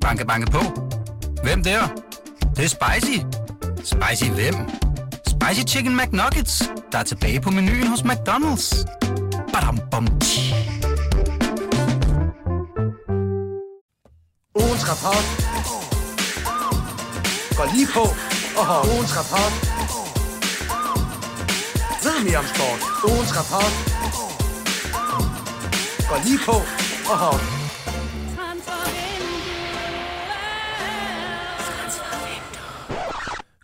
Banke, banke på. Hvem der? Det, det er spicy. Spicy hvem? Spicy Chicken McNuggets, der er tilbage på menuen hos McDonald's. Badum, bom, tji. Ugens rapport går lige på og har ugens rapport. Ved mere om sport. Ugens rapport går lige på og har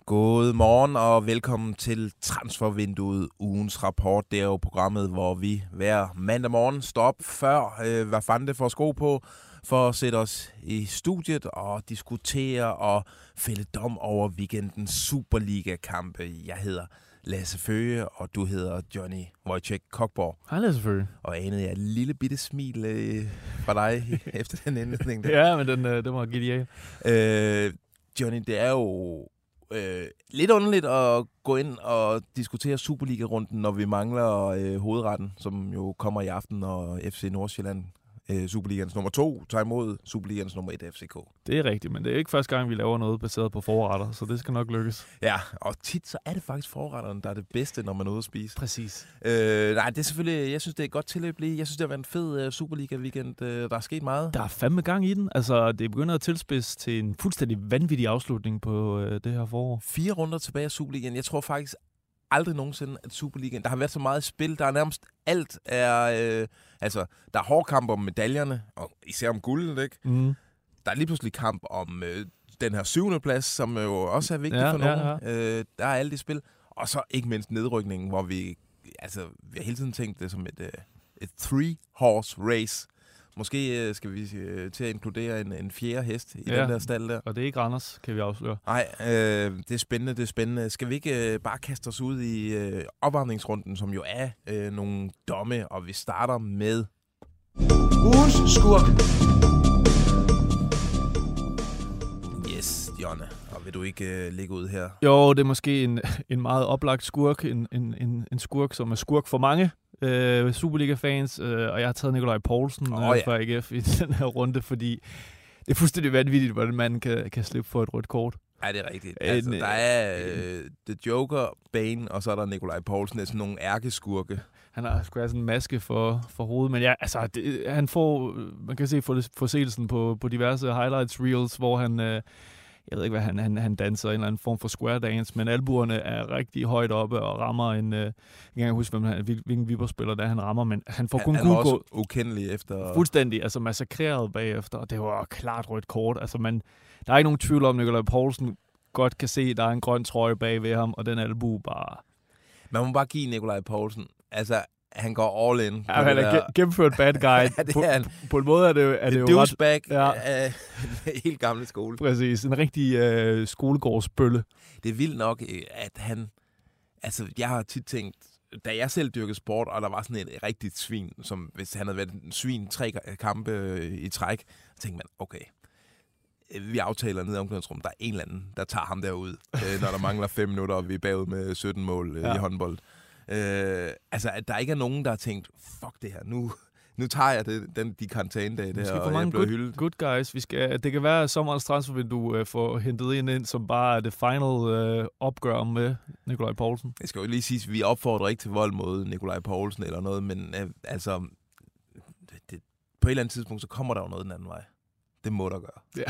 God morgen og velkommen til Transfervinduet, ugens rapport. Det er jo programmet, hvor vi hver mandag morgen står op før, øh, hvad fanden det får sko på, for at sætte os i studiet og diskutere og fælde dom over weekendens Superliga-kampe. Jeg hedder Lasse Føge, og du hedder Johnny Wojciech Kokborg. Hej Lasse Føge. Og anede jeg et lille bitte smil øh, fra dig efter den indledning. Der. Ja, men den, øh, den var genial. Øh, Johnny, det er jo øh, lidt underligt at gå ind og diskutere Superliga-runden, når vi mangler øh, hovedretten, som jo kommer i aften, og FC Nordsjælland, øh, Superligans nummer 2, tager imod Superligans nummer 1, FCK. Det er rigtigt, men det er ikke første gang, vi laver noget baseret på forretter, så det skal nok lykkes. Ja, og tit så er det faktisk forretterne, der er det bedste, når man er ude at spise. Præcis. Øh, nej, det er selvfølgelig, jeg synes, det er et godt tilløb lige. Jeg synes, det har været en fed uh, Superliga-weekend. Uh, der er sket meget. Der er fandme gang i den. Altså, det begynder at tilspidse til en fuldstændig vanvittig afslutning på uh, det her forår. Fire runder tilbage af Superligaen. Jeg tror faktisk aldrig nogensinde, at Superligaen... Der har været så meget spil. Der er nærmest alt er... Øh, altså, der er hård kamp om medaljerne, og især om guldet, ikke? Mm. Der er lige pludselig kamp om øh, den her syvende plads, som jo også er vigtig Ja, for ja, nogen. Øh, der er alle de spil. Og så ikke mindst nedrykningen, hvor vi... Altså, vi har hele tiden tænkt det som et, øh, et three-horse race. Måske øh, skal vi øh, til at inkludere en, en fjerde hest i Ja. den der stald der. Og det er ikke Randers, kan vi afsløre. Nej, øh, det er spændende, det er spændende. Skal vi ikke øh, bare kaste os ud i øh, opvarmningsrunden, som jo er øh, nogle domme, og vi starter med... ugens skurk. Yes, Jonne. Og vil du ikke øh, ligge ud her? Jo, det er måske en, en meget oplagt skurk. En, en, en, en skurk, som er skurk for mange øh, Superliga-fans. Øh, og jeg har taget Nikolaj Poulsen øh, ja. fra AGF i den her runde, fordi det er fuldstændig vanvittigt, hvordan man kan, kan slippe for et rødt kort. Ja, det er rigtigt. Altså, øh, der er øh, The Joker, Bane, og så er der Nikolaj Poulsen. Det er sådan nogle ærkeskurke. Han har sgu have sådan en maske for, for hovedet, men ja, altså, det, han får, man kan se for, forseelsen på, på diverse highlights reels, hvor han, øh, jeg ved ikke hvad, han, han, han danser en eller anden form for square dance, men albuerne er rigtig højt oppe og rammer en, øh, jeg kan ikke huske, hvem han, hvil- hvilken viberspiller der han rammer, men han får kun han, han er gul også ukendelig efter... fuldstændig, altså massakreret bagefter, og det var klart rødt kort, altså man, der er ikke nogen tvivl om, Nikolaj Poulsen godt kan se, at der er en grøn trøje bag ved ham, og den albu bare Man må bare give Nikolaj Poulsen... Altså, han går all in. Ja, han er gennemført bad guy. Ja, på, han. på en måde er det, er det jo ret douchebag Ja. af helt gamle skole. præcis. En rigtig øh, skolegårdsbølle. Det er vildt nok, øh, at han... Altså, jeg har tit tænkt, da jeg selv dyrkede sport, og der var sådan et rigtigt svin, som hvis han havde været en svin tre kampe øh, i træk, så tænkte man, okay, øh, vi aftaler nede i omklædningsrummet, der er en eller anden, der tager ham derud, når der mangler fem minutter, og vi er bagud med 17 mål Ja. i håndbold. Øh, altså, at der ikke er nogen, der har tænkt, fuck det her, nu, nu tager jeg det, den, de karantænedage der, og jeg mange bliver good, hyldet. good guys. Vi skal, det kan være, at sommerens transfervindue øh, får hentet en ind, som bare er det final øh, opgør med Nikolaj Poulsen. Jeg skal jo lige sige, at vi opfordrer ikke til vold mod Nikolaj Poulsen eller noget, men øh, altså, det, det, på et eller andet tidspunkt, så kommer der jo noget den anden vej. Det må der gøre. Ja.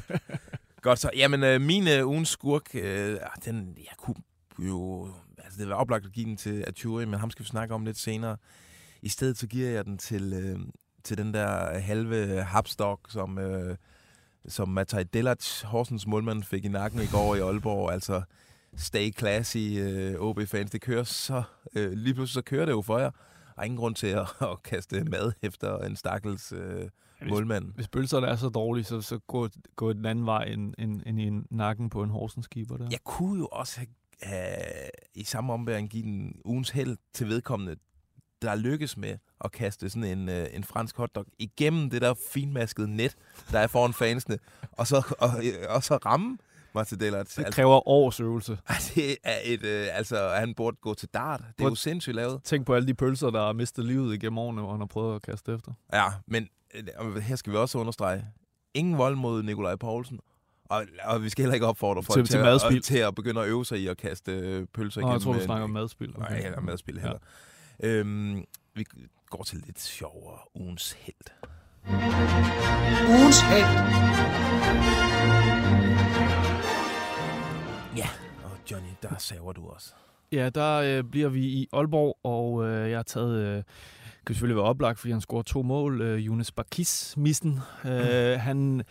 Godt så. Jamen, øh, min øh, ugens skurk, øh, ah, den, jeg kunne jo... Altså, det var oplagt at give den til Aturi, men ham skal vi snakke om lidt senere. I stedet så giver jeg den til, øh, til den der halve hapstok, som, øh, som Mataj Delac, Horsens målmand, fik i nakken i går i Aalborg. Altså, stay classy, øh, OB-fans. Det kører så... Øh, lige pludselig så kører det jo for jer. Og ingen grund til at, at kaste mad efter en stakkels øh, målmand. Hvis bølserne er så dårlige, så, så gå, gå den anden vej end, end, end i en nakken på en Horsens keeper der. Jeg kunne jo også have, have i samme ombæring give den ugens held til vedkommende, der lykkes med at kaste sådan en, øh, en fransk hotdog igennem det der finmaskede net, der er foran fansene, og så, og, og så ramme Martin Dellert. Det kræver års øvelse. Altså, det er et, øh, altså, han burde gå til dart. Det er jo sindssygt lavet. Tænk på alle de pølser, der har mistet livet igennem årene, hvor han har prøvet at kaste efter. Ja, men øh, her skal vi også understrege, ingen vold mod Nikolaj Poulsen. Og, og vi skal heller ikke opfordre folk Til- til, til at, madspil. til at begynde at øve sig i at kaste øh, pølser Nå, igennem. jeg tror, du en- snakker om madspil. Nej, eller madspil heller. Ja. Øhm, vi går til lidt sjovere ugens held. Ugens held. Ja, og Johnny, der saver du også. Ja, der øh, bliver vi i Aalborg, og øh, jeg har taget... Øh, kan selvfølgelig være oplagt, fordi han scorer to mål. Øh, Jonas Bakis, missen. Øh, han...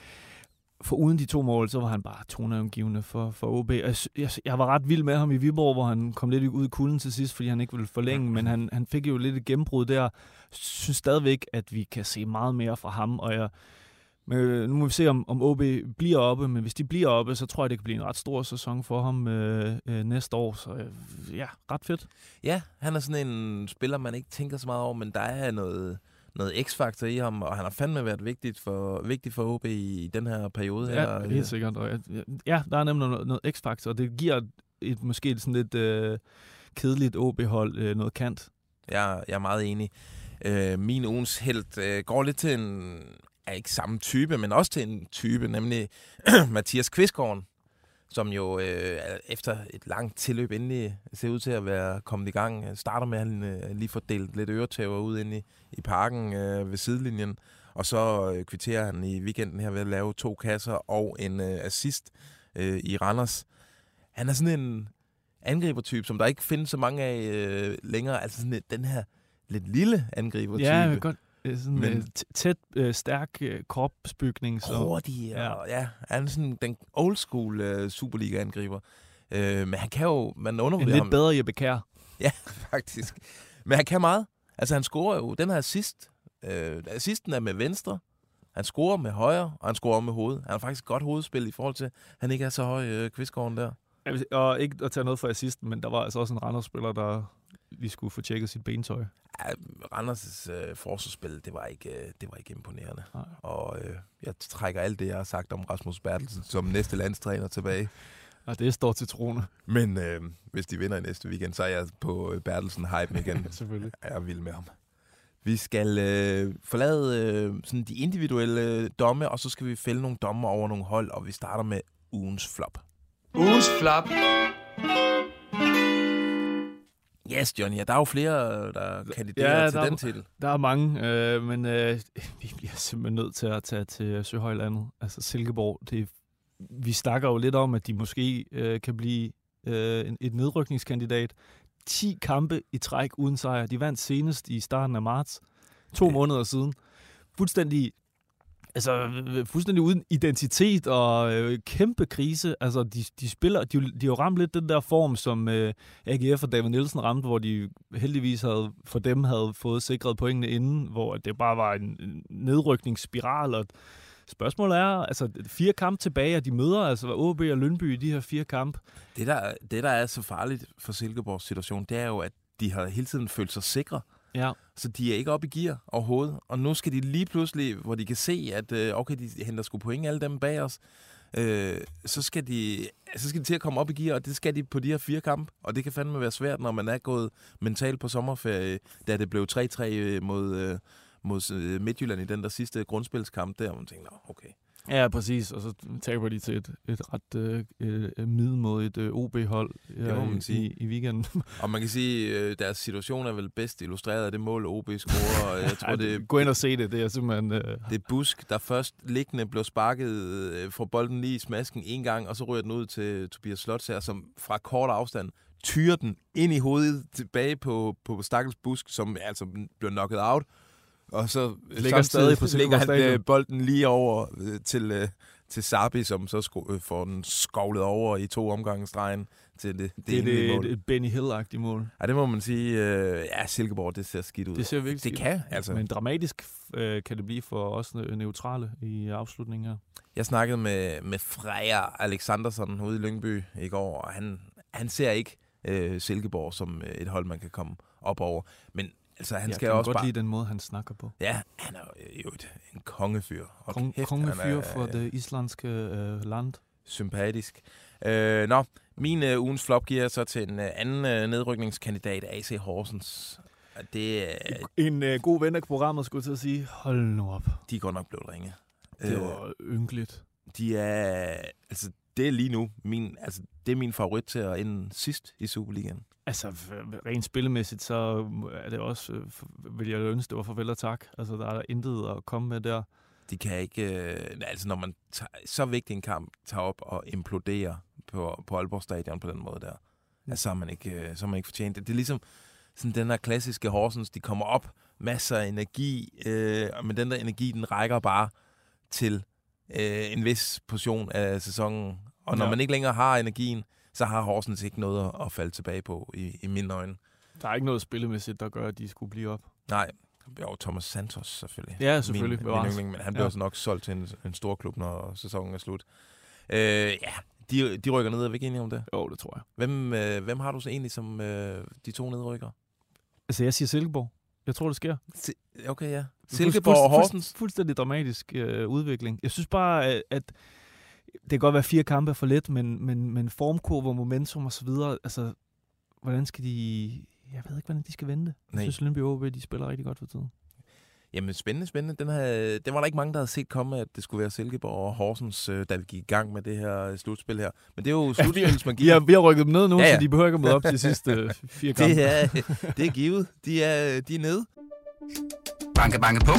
For uden de to mål, så var han bare toneangivende for, for OB. Jeg, jeg, jeg var ret vild med ham i Viborg, hvor han kom lidt ud i kulden til sidst, fordi han ikke ville forlænge, men han, han fik jo lidt et gennembrud der. synes stadigvæk, at vi kan se meget mere fra ham, og jeg, men øh, nu må vi se, om, om OB bliver oppe, men hvis de bliver oppe, så tror jeg, det kan blive en ret stor sæson for ham øh, øh, næste år. Så øh, ja, ret fedt. Ja, han er sådan en spiller, man ikke tænker så meget over, men der er noget, noget x-faktor i ham, og han har fandme været vigtigt for, vigtig for OB i, den her periode. Ja, her. helt sikkert. Og, ja, der er nemlig noget, noget x-faktor, og det giver et, måske sådan lidt øh, kedeligt OB-hold øh, noget kant. Jeg, jeg er meget enig. Øh, min ugens held øh, går lidt til en, er ikke samme type, men også til en type, nemlig Mathias Kvistgaard, som jo øh, efter et langt tilløb endelig ser ud til at være kommet i gang. Øh, starter med, at han øh, lige får delt lidt øretæver ud ind i, i parken øh, ved sidelinjen, og så øh, kvitterer han i weekenden her ved at lave to kasser og en øh, assist øh, i Randers. Han er sådan en angribertype, som der ikke findes så mange af øh, længere. Altså sådan øh, den her lidt lille angribertype. Ja, jeg godt øh, Sådan, Men- t- tæt, øh, stærk øh, kropsbygning. Så, hurtig, Ja. og ja, han er sådan den old school Superliga-angriber. Uh, men han kan jo, man undervurderer lidt ham bedre Jeppe Kjær. faktisk. Men han kan meget. Altså han scorer jo, den her assist, uh, assisten er med venstre, han scorer med højre, og han scorer med hovedet. Han har faktisk et godt hovedspil i forhold til, at han ikke er så høj, kvistgården der. Og ikke at tage noget for assisten, men der var altså også en Randers-spiller, der vi skulle få tjekket sit bentøj. Ja, Randers' uh, forsvarsspil, det var ikke, uh, det var ikke imponerende. Nej. Og uh, jeg trækker alt det, jeg har sagt om Rasmus Bertelsen som næste landstræner tilbage. Og det står til trone. Men øh, hvis de vinder i næste weekend, så er jeg på øh, Bertelsen hype igen. Selvfølgelig. jeg er vild med ham. Vi skal øh, forlade øh, sådan de individuelle øh, domme, og så skal vi fælde nogle domme over nogle hold, og vi starter med ugens flop. Ugens flap. Yes, Johnny, ja, der er jo flere, der kandiderer Ja, til der er- den titel. Der er mange, øh, men øh, vi bliver simpelthen nødt til at tage til Søhøjlandet. Altså Silkeborg, det vi snakker jo lidt om, at de måske øh, kan blive øh, en, et nedrykningskandidat. 10 kampe i træk uden sejr. De vandt senest i starten af marts. To Okay. måneder siden. Fuldstændig Altså, øh, fuldstændig uden identitet og øh, kæmpe krise. Altså, de, de spiller, de, de har ramt lidt den der form, som øh, AGF og David Nielsen ramte, hvor de heldigvis havde, for dem havde fået sikret pointene inden, hvor det bare var en, en nedrykningsspiral. Og spørgsmålet er, altså, fire kampe tilbage, og de møder altså OB og Lønby i de her fire kampe. Det der, det, der er så farligt for Silkeborgs situation, det er jo, at de har hele tiden følt sig sikre. Ja. Så de er ikke oppe i gear overhovedet. Og nu skal de lige pludselig, hvor de kan se, at øh, okay, de henter sgu point alle dem bag os, øh, så, skal de, så skal de til at komme op i gear, og det skal de på de her fire kampe. Og det kan fandme være svært, når man er gået mentalt på sommerferie, da det blev 3-3 øh, mod, øh, mod øh, Midtjylland i den der sidste grundspilskamp der, hvor man tænker, okay. Ja, præcis. Og så taber de til et, et ret øh, øh, middelmådigt øh, OB-hold Det må man i, sige. i, i weekenden. Og man kan sige, at øh, deres situation er vel bedst illustreret af det mål, OB scorer. Og jeg tror, Ej, det, Gå ind og se det. Det er simpelthen... Øh, Det er Busk, der først liggende blev sparket, øh, får bolden lige i smasken en gang, og så ryger den ud til Tobias Slots her, som fra kort afstand tyrer den ind i hovedet tilbage på, på Stakkels Busk, som altså bliver knocket out. Og så Ligger samtidig stadig på lægger han øh, bolden lige over øh, til, øh, til Sabi, som så sko- øh, får den skovlet over i to omgangsstregen til det, det, det er det, mål. et, Benny Hill-agtigt mål. Ja, det må man sige. Øh, ja, Silkeborg, det ser skidt ud. Det ser virkelig det skidt kan, altså. Men dramatisk øh, kan det blive for os øh, neutrale i afslutningen her. Jeg snakkede med, med Freja Alexandersson ude i Lyngby i går, og han, han ser ikke øh, Silkeborg som øh, et hold, man kan komme op over. Men altså, han jeg skal kan også godt bare... lide den måde, han snakker på. Ja, han er jo et, en kongefyr. Hold Kong, kæft, kongefyr er, for det islandske øh, land. Sympatisk. Øh, nå, min øh, ugens flop giver så til en øh, anden øh, nedrykningskandidat, AC Horsens. Og det, øh, En øh, god ven af programmet skulle til at sige, hold nu op. de er godt nok blevet ringe. Det Øh, var ynkeligt. De er, altså, det er lige nu min, altså, det er min favorit til at ende sidst i Superligaen. Altså, rent spillemæssigt, så er det også, øh, vil jeg ønske, det var farvel og tak. Altså, der er intet at komme med der. De kan ikke, øh, altså når man tager, så vigtig en kamp tager op og imploderer på, på Aalborg Stadion på den måde der, Mm. altså, så, er man ikke, øh, så er man ikke fortjent det. Det er ligesom sådan den her klassiske Horsens, de kommer op, masser af energi, øh, men den der energi, den rækker bare til øh, en vis portion af sæsonen. Og når Ja. man ikke længere har energien, så har Horsens ikke noget at, falde tilbage på i, i mine øjne. Der er ikke noget spillemæssigt, der gør, at de skulle blive op. Nej, jo, Thomas Santos selvfølgelig. Ja, selvfølgelig, Min, min yndling, men han bliver Ja. også nok solgt til en, en stor klub, når sæsonen er slut. Øh, ja, de, de rykker ned, er vi ikke enige om det? Jo, det tror jeg. Hvem, øh, hvem har du så egentlig som øh, de to nedrykker? Altså, jeg siger Silkeborg. Jeg tror, det sker. Okay, ja. Silkeborg og Horsens. Fuldstændig dramatisk øh, udvikling. Jeg synes bare, at, at det kan godt være fire kampe for lidt, men, men, men formkurve, momentum og så videre, altså, hvordan skal de... Jeg ved ikke, hvordan de skal vente. Jeg Nej. synes, Lyngby OB, de spiller rigtig godt for tiden. Jamen, spændende, spændende. Den, havde, den var der ikke mange, der havde set komme, at det skulle være Silkeborg og Horsens, øh, da vi gik i gang med det her øh, slutspil her. Men det er jo slutspilsmagi. Vi har, vi har rykket dem ned nu, Ja, ja, ja. ja. så de behøver ikke at møde op til de sidste øh, fire kampe. det, er, det er givet. De er, de er nede. Banke, banke på.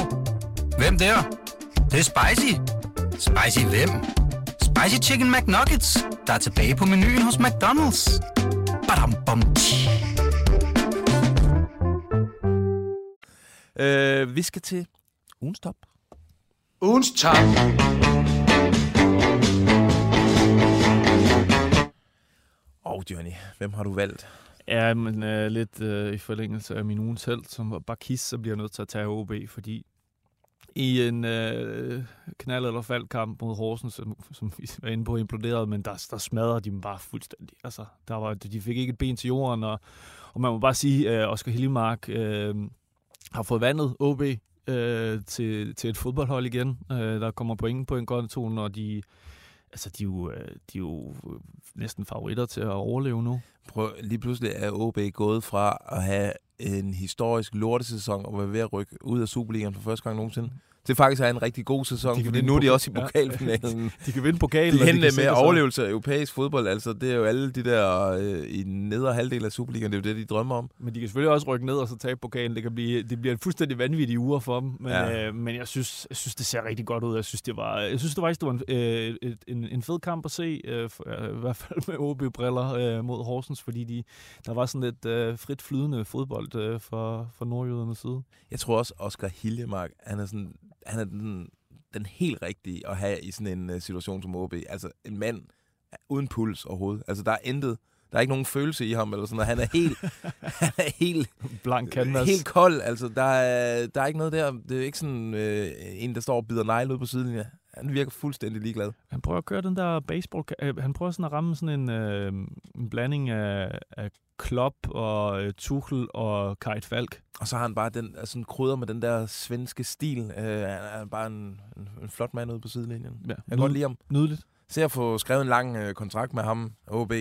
Hvem der? Det, det er spicy. Spicy hvem? Spicy Chicken McNuggets, der er tilbage på menuen hos McDonald's. Badum, bom, tji. Øh, vi skal til ugens top. Ugens top. Og Johnny, hvem har du valgt? Ja, men øh, lidt øh, i forlængelse af min ugens held, som var Bakis, så bliver jeg nødt til at tage OB, fordi i en øh, knald- eller faldkamp mod Horsens, som, som vi var inde på, imploderet, men der, der smadrede de dem bare fuldstændig. Altså, der var, de fik ikke et ben til jorden, og, og man må bare sige, at øh, Oscar Hillemark øh, har fået vandet OB øh, til, til et fodboldhold igen. Øh, der kommer point på en grøn tone, og de Altså, de er, jo, øh, de er jo øh, næsten favoritter til at overleve nu. Prøv, lige pludselig er OB gået fra at have en historisk lortesæson og være ved at rykke ud af Superligaen for første gang nogensinde, til faktisk have en rigtig god sæson, De fordi nu er de også i ja. pokalfinalen. De kan vinde pokalen. De og hente kan med overlevelse af europæisk fodbold, altså det er jo alle de der øh, i nedre halvdel af Superligaen, det er jo det, de drømmer om. Men de kan selvfølgelig også rykke ned og så tabe pokalen. Det, kan blive, det bliver en fuldstændig vanvittig uge for dem. Men, Ja. ja. øh, men jeg, synes, jeg synes, det ser rigtig godt ud. Jeg synes, det var, jeg synes, det var, faktisk, det var en, øh, en, en fed kamp at se. Øh, øh, I hvert fald med OB-briller øh, mod Horsens, fordi de, der var sådan lidt øh, frit flydende fodbold øh, for, for nordjydernes side. Jeg tror også, Oscar Hiljemark, han er, sådan, han er den, den helt rigtige at have i sådan en uh, situation som OB. Altså en mand uden puls overhovedet. Altså der er intet, der er ikke nogen følelse i ham, eller sådan noget. Han er helt, han er helt, Blank canvas. helt kold. Altså der er, der er ikke noget der. Det er ikke sådan øh, en, der står og bider negle ud på siden. Han virker fuldstændig ligeglad. Han prøver at køre den der baseball... øh, Han prøver sådan at ramme sådan en, øh, en blanding af, af Klopp og øh, Tuchel og Kajt Falk. Og så har han bare den, altså, sådan krydder med den der svenske stil. Øh, han er bare en, en, en flot mand ude på sidelinjen. Ja, Jeg kan godt lide ham. Nydeligt. Se at få skrevet en lang øh, kontrakt med ham, OB.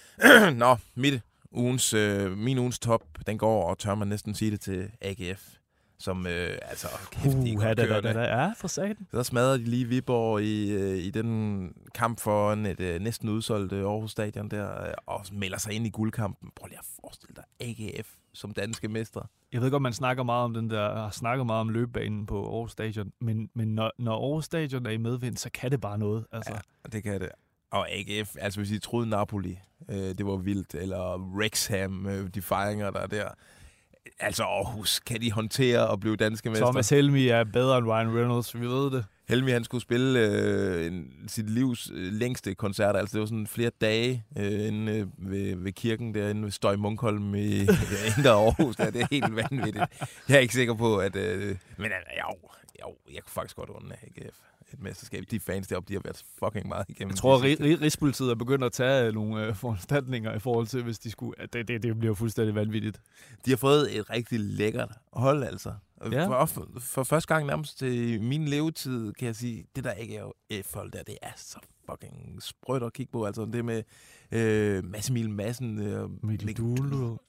Nå, mit ugens, øh, min ugens top, den går, og tør man næsten sige det til AGF. Som, øh, altså, kæft, de er Uh, da, da, da, da, ja, for satan. Så smadrede de lige Viborg i, øh, i den kamp foran et øh, næsten udsolgt øh, Aarhus Stadion der, øh, og melder sig ind i guldkampen. Prøv lige at forestille dig AGF som danske mestre. Jeg ved godt, man snakker meget om den der, har snakket meget om løbebanen på Aarhus Stadion, men, men når, når Aarhus Stadion er i medvind, så kan det bare noget. Altså. Ja, det kan det. Og AGF, altså hvis I troede Napoli, øh, det var vildt, eller Wrexham, øh, de fejringer, der er der. Altså Aarhus, kan de håndtere at blive danske mestre? Thomas Helmi er bedre end Ryan Reynolds, vi ved det. Helmi, han skulle spille øh, en, sit livs øh, længste koncert. Altså, det var sådan flere dage øh, inde øh, ved, ved kirken derinde ved Støj Munkholm i Indre Aarhus. Der. Det er helt vanvittigt. Jeg er ikke sikker på, at... Øh, men øh, jo, jo, jeg kunne faktisk godt undre AGF et mesterskab. De fans deroppe, de har været fucking meget igennem. Jeg tror, at Rigspolitiet er begyndt at tage øh, nogle øh, foranstaltninger i forhold til, hvis de skulle... at Det, det, det bliver fuldstændig vanvittigt. De har fået et rigtig lækkert hold, altså. Ja. For, for, for første gang nærmest i min levetid, kan jeg sige, det der ikke er jo et hold der, det er så fucking sprødt at kigge på. Altså det med øh, Mads Emil Madsen, øh, Mikkel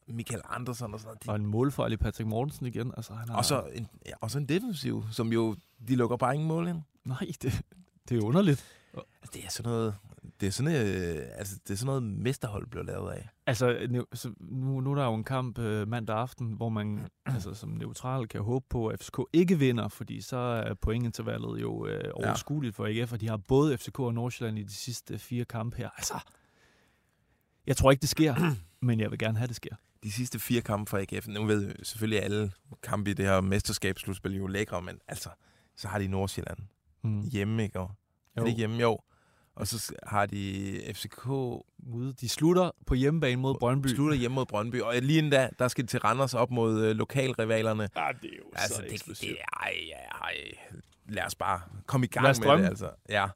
Michael Andersen og sådan og noget. De, en målfejl i Patrick Mortensen igen. Altså, han har, og, så en, ja, og så en defensiv, som jo, de lukker bare ingen mål ind. Nej, det, Det er underligt. Altså, det er sådan noget... Det er sådan, øh, altså, det er sådan noget, mesterhold blev lavet af. Altså, nu, nu, er der jo en kamp øh, mandag aften, hvor man altså, som neutral kan håbe på, at FCK ikke vinder, fordi så er pointintervallet jo øh, overskueligt for AGF, og de har både FCK og Nordsjælland i de sidste fire kampe her. Altså, jeg tror ikke, det sker, men jeg vil gerne have, det sker. De sidste fire kampe for AGF, nu ved selvfølgelig alle kampe i det her mesterskabsslutspil jo lækre, men altså, så har de Nordsjælland Mm. hjemme, ikke? Og, er Jo. det ikke hjemme? Jo. Og så har de FCK Ude. De slutter på hjemmebane mod Brøndby. slutter hjemme mod Brøndby, og lige inden da, der skal de til Randers op mod øh, lokalrivalerne. Ja, det er jo Altså, det, det, ej, ej, ej. Lad os bare komme i gang med drømme. det, altså. Ja.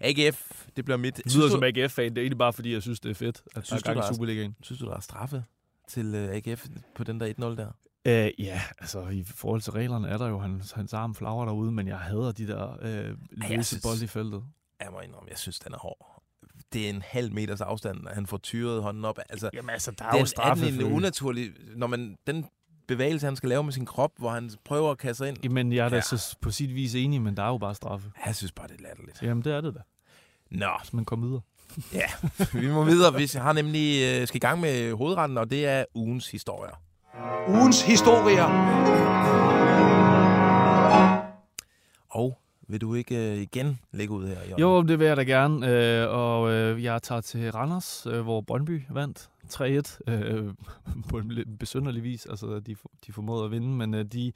AGF, det bliver mit. Det lyder Synes som du, AGF-fan. Det er egentlig bare, fordi jeg synes, det er fedt, at der Synes er gang du, i der er- Superligaen. synes du, der er straffe til øh, AGF på den der 1-0 der? Øh, ja, altså i forhold til reglerne er der jo hans, hans arm flagrer derude, men jeg hader de der øh, løse synes- bold i feltet. Jeg må indrømme, jeg synes, den er hård. Det er en halv meters afstand, at han får tyret hånden op. Altså, Jamen altså, der er den jo er straffe. den en unaturlig... Når man, den bevægelse, han skal lave med sin krop, hvor han prøver at kaste sig ind. Jamen, jeg er da Ja. så på sit vis enig, men der er jo bare straffe. Jeg synes bare, det er latterligt. Jamen, det er det da. Nå, Så man kommer videre. ja, vi må videre. Vi har nemlig øh, skal i gang med hovedretten, og det er ugens historier. Ugens historier. Og vil du ikke øh, igen lægge ud her, Jørgen? Jo, det vil jeg da gerne. Øh, og øh, jeg tager til Randers, øh, hvor Brøndby vandt 3-1 øh, på en lidt besynderlig vis. Altså, de, de formåede at vinde, men øh, de,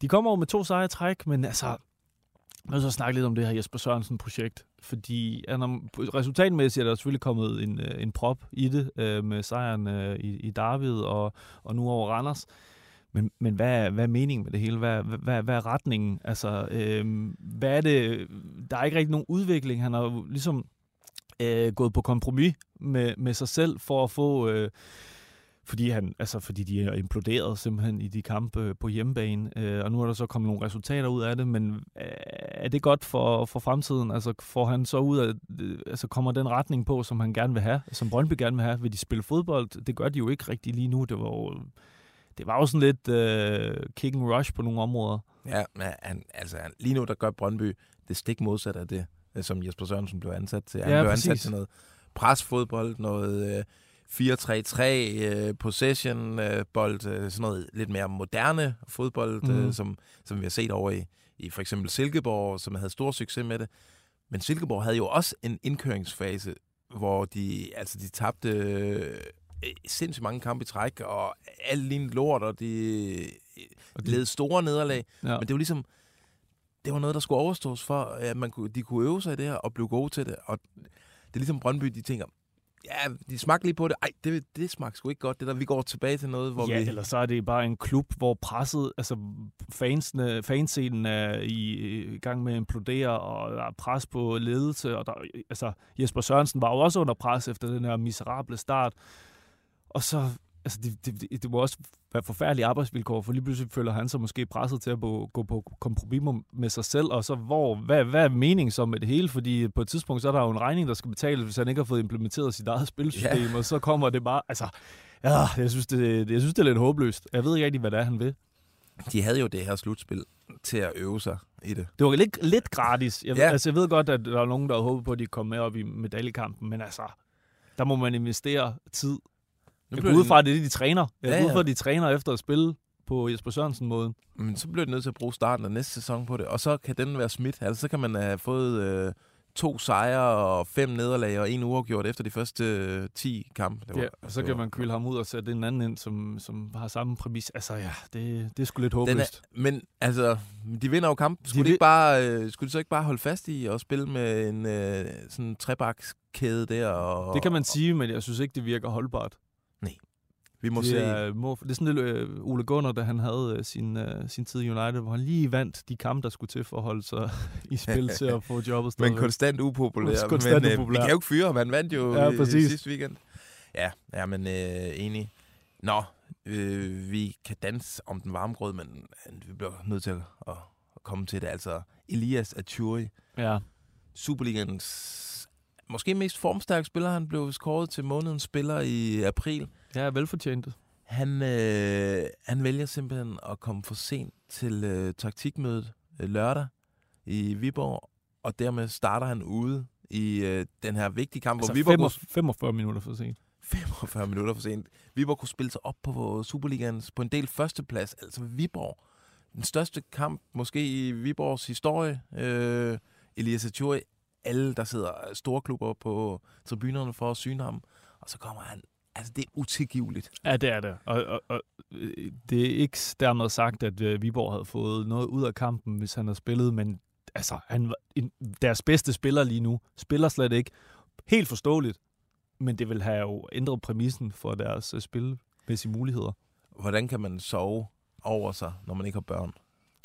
de kommer jo med to sejre træk, men altså, jeg vil så snakke lidt om det her Jesper Sørensen-projekt, fordi ja, resultatmæssigt er der selvfølgelig kommet en, øh, en prop i det øh, med sejren øh, i, i David og, og nu over Randers. Men, men hvad, er, hvad er meningen med det hele? Hvad, hvad, hvad er retningen? Altså, øh, hvad er det? Der er ikke rigtig nogen udvikling. Han har jo ligesom øh, gået på kompromis med, med sig selv for at få... Øh, fordi, han, altså, fordi de er imploderet simpelthen i de kampe øh, på hjemmebane, øh, og nu er der så kommet nogle resultater ud af det, men øh, er det godt for, for fremtiden? Altså får han så ud af, øh, altså kommer den retning på, som han gerne vil have, som Brøndby gerne vil have? Vil de spille fodbold? Det gør de jo ikke rigtig lige nu. Det var jo, det var jo sådan lidt øh, kick and rush på nogle områder. Ja, men han, altså, lige nu der gør Brøndby det stik modsatte af det, som Jesper Sørensen blev ansat til. Han Ja, blev præcis. ansat til noget presfodbold, noget øh, 4-3-3, øh, possession øh, bold, øh, sådan noget lidt mere moderne fodbold, mm. Øh, som, som vi har set over i, i for eksempel Silkeborg, som havde stor succes med det. Men Silkeborg havde jo også en indkøringsfase, hvor de, altså, de tabte øh, sindssygt mange kampe i træk, og alt lignede lort, og de, Og de led store nederlag. Ja. Men det var ligesom, det var noget, der skulle overstås for, at man kunne, de kunne øve sig i det her og blive gode til det. Og det er ligesom Brøndby, de tænker, ja, de smagte lige på det. Ej, det, det smagte sgu ikke godt, det der. Vi går tilbage til noget, hvor ja, vi... eller så er det bare en klub, hvor presset, altså fansene, fanscenen er i, i gang med at implodere, og der er pres på ledelse, og der, altså Jesper Sørensen var jo også under pres efter den her miserable start. Og så, altså det, det, det, må også være forfærdelige arbejdsvilkår, for lige pludselig føler han sig måske presset til at gå, gå på kompromis med- sig selv, og så hvor, hvad, hvad er meningen så med det hele? Fordi på et tidspunkt, så er der jo en regning, der skal betales, hvis han ikke har fået implementeret sit eget spilsystem, og så kommer det bare, altså, Ja, jeg synes, det, jeg synes, det er lidt håbløst. Jeg ved ikke rigtig, hvad det er, han vil. De havde jo det her slutspil til at øve sig i det. Det var lidt, lidt gratis. Jeg, Ja. altså, jeg ved godt, at der er nogen, der håber på, at de kommer med op i medaljekampen, men altså, der må man investere tid. Nu Jeg går ud de- fra, at det er det, de træner. Jeg Ja, går ud fra, at de træner efter at spille på Jesper Sørensen-måden. Men så bliver de nødt til at bruge starten af næste sæson på det, og så kan den være smidt. Altså, så kan man have fået øh, to sejre og fem nederlag og en uafgjort efter de første øh, 10 kampe. Det Ja, og så det kan var- man kylde ham ud og sætte en anden ind, som, som har samme præmis. Altså ja, det, det er sgu lidt håbløst. er, men altså, de vinder jo kampen. Skulle de, vil- ikke bare, øh, skulle de så ikke bare holde fast i og spille med en øh, sådan trebakskæde der? Og, Det kan man sige, men jeg synes ikke, det virker holdbart. Vi må det, se. er, må, det er sådan lidt øh, Ole Gunnar, da han havde øh, sin, øh, sin tid i United, hvor han lige vandt de kampe, der skulle til for at holde sig i spil til at få jobbet Men stadigvæk. konstant upopulær. Konstant men, øh, upopulær. Vi kan jo ikke fyre. Han vandt jo Ja, præcis. sidste weekend. Ja, ja men øh, enig. Nå, øh, vi kan danse om den varme grød, men øh, vi bliver nødt til at, at, komme til det. Altså, Elias Achuri, Ja, Superligans måske mest formstærke spiller. Han blev skåret til månedens spiller i april. Ja velfortjent. Han, øh, han vælger simpelthen at komme for sent til øh, taktikmødet øh, lørdag i Viborg, og dermed starter han ude i øh, den her vigtige kamp, Altså hvor Viborg kunne 45, 45 minutter for sent. 45 minutter for sent. Viborg kunne spille sig op på Superligans på en del førsteplads. Altså Viborg. Den største kamp måske i Viborgs historie. Øh, Elias Achuri. Alle, der sidder store klubber på tribunerne for at syne ham. Og så kommer han. Altså, det er utilgiveligt. Ja, det er det. Og, og, og øh, det er ikke dermed sagt, at øh, Viborg havde fået noget ud af kampen, hvis han havde spillet, men altså, han var en, deres bedste spiller lige nu. Spiller slet ikke. Helt forståeligt. Men det vil have jo ændret præmissen for deres øh, spilmæssige muligheder. Hvordan kan man sove over sig, når man ikke har børn?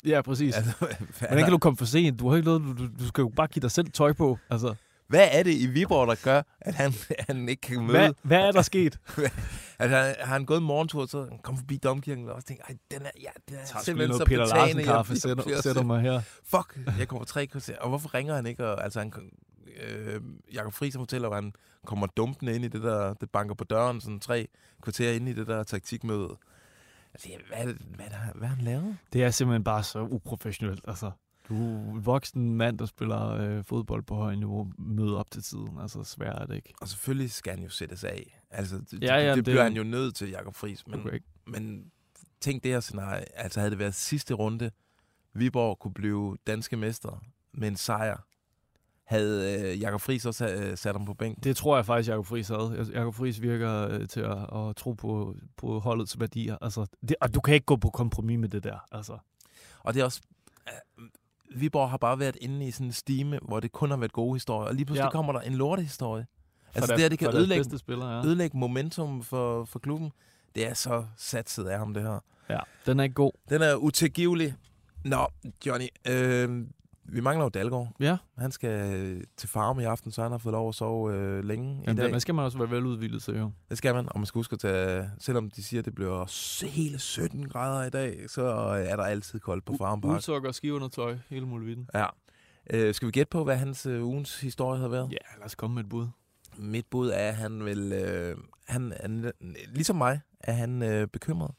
Ja, præcis. Altså, Hvordan kan du komme for sent? Du har ikke noget, du, du skal jo bare give dig selv tøj på. Altså, hvad er det i Viborg, der gør, at han, han ikke kan møde? hvad, hvad er der sket? Altså, han, har han gået en morgentur, så han kom forbi domkirken og også tænkt, ej, den er, ja, den er tager lige simpelthen så Peter Larsen kaffe, sætter, sætter mig her. Fuck, jeg kommer tre kvarter. Og hvorfor ringer han ikke? Og, altså, han, øh, Jakob Friis fortæller, at han kommer dumpende ind i det der, det banker på døren, sådan tre kvarter ind i det der taktikmøde. Altså, hvad, hvad, hvad har han lavet? Det er simpelthen bare så uprofessionelt. Altså, en voksen mand, der spiller øh, fodbold på højt niveau, møder op til tiden. Altså, svært er det ikke. Og selvfølgelig skal han jo sættes af. Altså, det, Ja, ja, det, det det- bliver han jo nødt til, Jakob Friis. Men, Okay. men tænk det her scenarie. Altså, havde det været sidste runde, Viborg kunne blive danske mestre med en sejr, havde øh, Jakob Friis også øh, sat ham på bænken. Det tror jeg faktisk, Jakob Friis havde. Jeg- Jakob Friis virker øh, til at, at tro på, på holdets værdier. Altså, det, og du kan ikke gå på kompromis med det der. Altså. Og det er også... Øh, Viborg har bare været inde i sådan en stime, hvor det kun har været gode historier. Og lige pludselig Ja. kommer der en lortehistorie. Altså deres- det her, det kan ødelægge, bedste spillere, ja. ødelægge momentum for, for klubben. Det er så satset af ham, det her. ja. Den er ikke god. Den er utilgivelig. Nå, Johnny, øh, vi mangler jo Dalgaard. Ja. Han skal øh, til farm i aften, så han har fået lov at sove øh, længe i Jamen, dag. det, man skal man også være veludvildet til, jo. Det skal man, og man skal huske at tage, selvom de siger, at det bliver hele 17 grader i dag, så øh, er der altid koldt på Farm Park. Uldsokker, skiundertøj, hele muligheden. Ja. Øh, skal vi gætte på, hvad hans øh, ugens historie har været? Ja, lad os komme med et bud. Mit bud er, at han vil... Øh, han, han, ligesom mig, er han øh, bekymret.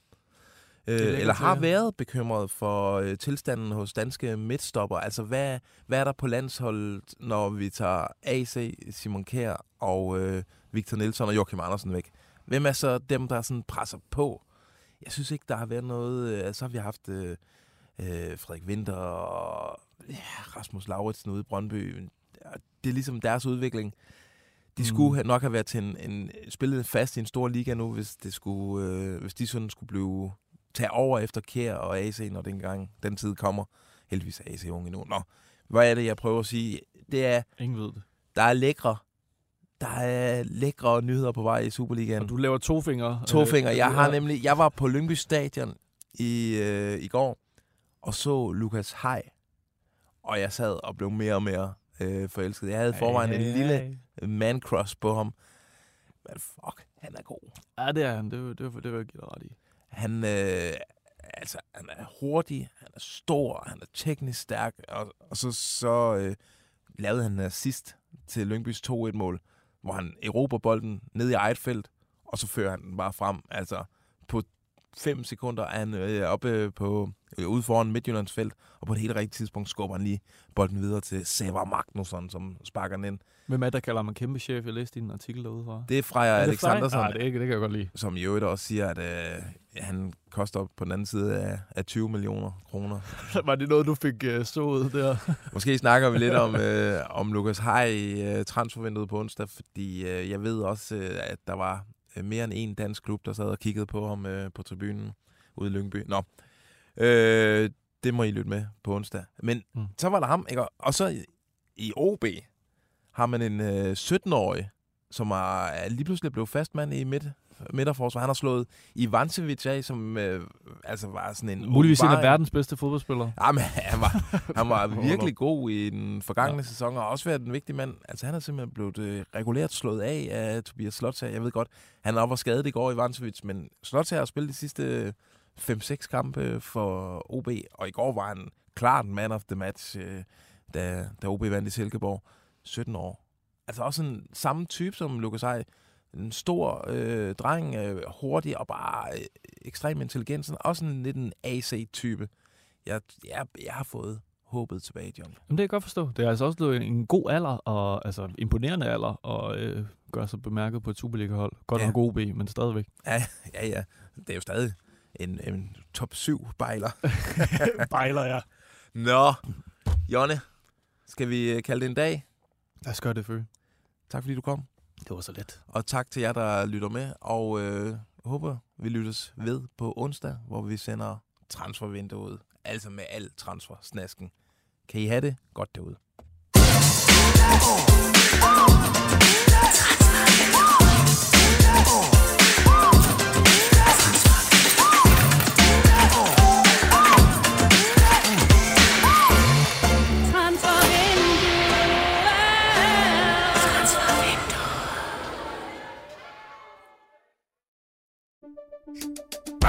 Øh, eller har til. været bekymret for øh, tilstanden hos danske midtstopper. Altså, hvad, hvad er der på landsholdet, når vi tager AC, Simon Kjær og øh, Victor Nielsen og Joachim Andersen væk? Hvem er så dem, der sådan presser på? Jeg synes ikke, der har været noget... Øh, så har vi haft øh, øh, Frederik Winter og ja, Rasmus Lauritsen ude i Brøndby. Det er ligesom deres udvikling. De Mm. skulle have- nok have været til en, en spillet fast i en stor liga nu, hvis, det skulle, øh, hvis de sådan skulle blive tage over efter Kjær og AC, når den, gang, den tid kommer. Heldigvis er AC unge endnu. Nå, hvad er det, jeg prøver at sige? Det er, Ingen ved det. der er lækre, der er lækre nyheder på vej i Superligaen. Og du laver to fingre. To fingre. Jeg har ja. nemlig, jeg var på Lyngby Stadion i, øh, i går og så Lukas Hej, og jeg sad og blev mere og mere øh, forelsket. Jeg havde forvejen en lille man crush på ham. Men fuck, han er god. Ja, det er han. Det, det, det, det vil jeg give dig ret i. Han, øh, altså, han er hurtig, han er stor, han er teknisk stærk, og, og så, så øh, lavede han assist til Lyngbys 2-1-mål, hvor han erobrer bolden ned i eget felt, og så fører han den bare frem. Altså, på fem sekunder er han øh, oppe på, øh, ude foran Midtjyllands felt, og på et helt rigtigt tidspunkt skubber han lige bolden videre til Seva Magnusson, som sparker den ind. Hvem er det, der kalder man kæmpe chef? Jeg læste din artikel derude fra. Det er Freja Alexandersen. Nej, det, er ikke, det kan jeg godt lide. som i øvrigt også siger, at øh, han koster på den anden side af, af 20 millioner kroner. Var det noget, du fik uh, sået der? Måske snakker vi lidt om, øh, om Lukas Hej øh, transfervinduet på onsdag, fordi øh, jeg ved også, øh, at der var øh, mere end en dansk klub, der sad og kiggede på ham øh, på tribunen ude i Lyngby. Nå, øh, det må I lytte med på onsdag. Men Mm. så var der ham, ikke? og så i, i OB har man en øh, 17-årig, som er, er lige pludselig blevet fastmand i midt, midterforsvar. Han har slået Ivancevic af, som øh, altså var sådan en... Muligvis en af verdens bedste fodboldspillere. Ja, men han var, han var virkelig god i den forgangne Ja. sæson, og også været en vigtig mand. Altså, han er simpelthen blevet øh, regulært slået af af Tobias Slotsager. Jeg ved godt, han er op og skadet i går i Vancevic, men Slotsager har spillet de sidste 5-6 kampe for OB, og i går var han klart man of the match, øh, da, da OB vandt i Silkeborg. 17 år. Altså også en samme type som Lukas Ej. En stor øh, dreng, øh, hurtig og bare øh, ekstremt intelligent. Sådan, også en lidt en AC-type. Jeg, jeg, jeg har fået håbet tilbage, John. Jamen, det kan jeg godt forstå. Det er altså også en god alder, og altså imponerende alder, og øh, gøre sig bemærket på et Superliga-hold. Godt Ja. nok god B, men stadigvæk. Ja, ja, ja. Det er jo stadig en, en top 7 bejler. Bejler, ja. Nå, Jonne, skal vi øh, kalde det en dag? Lad os gøre det før. Tak fordi du kom. Det var så let. Og tak til jer, der lytter med. Og øh, håber, vi lyttes ved på onsdag, hvor vi sender transfervinduet. Altså med al transfersnasken. Kan I have det godt derude?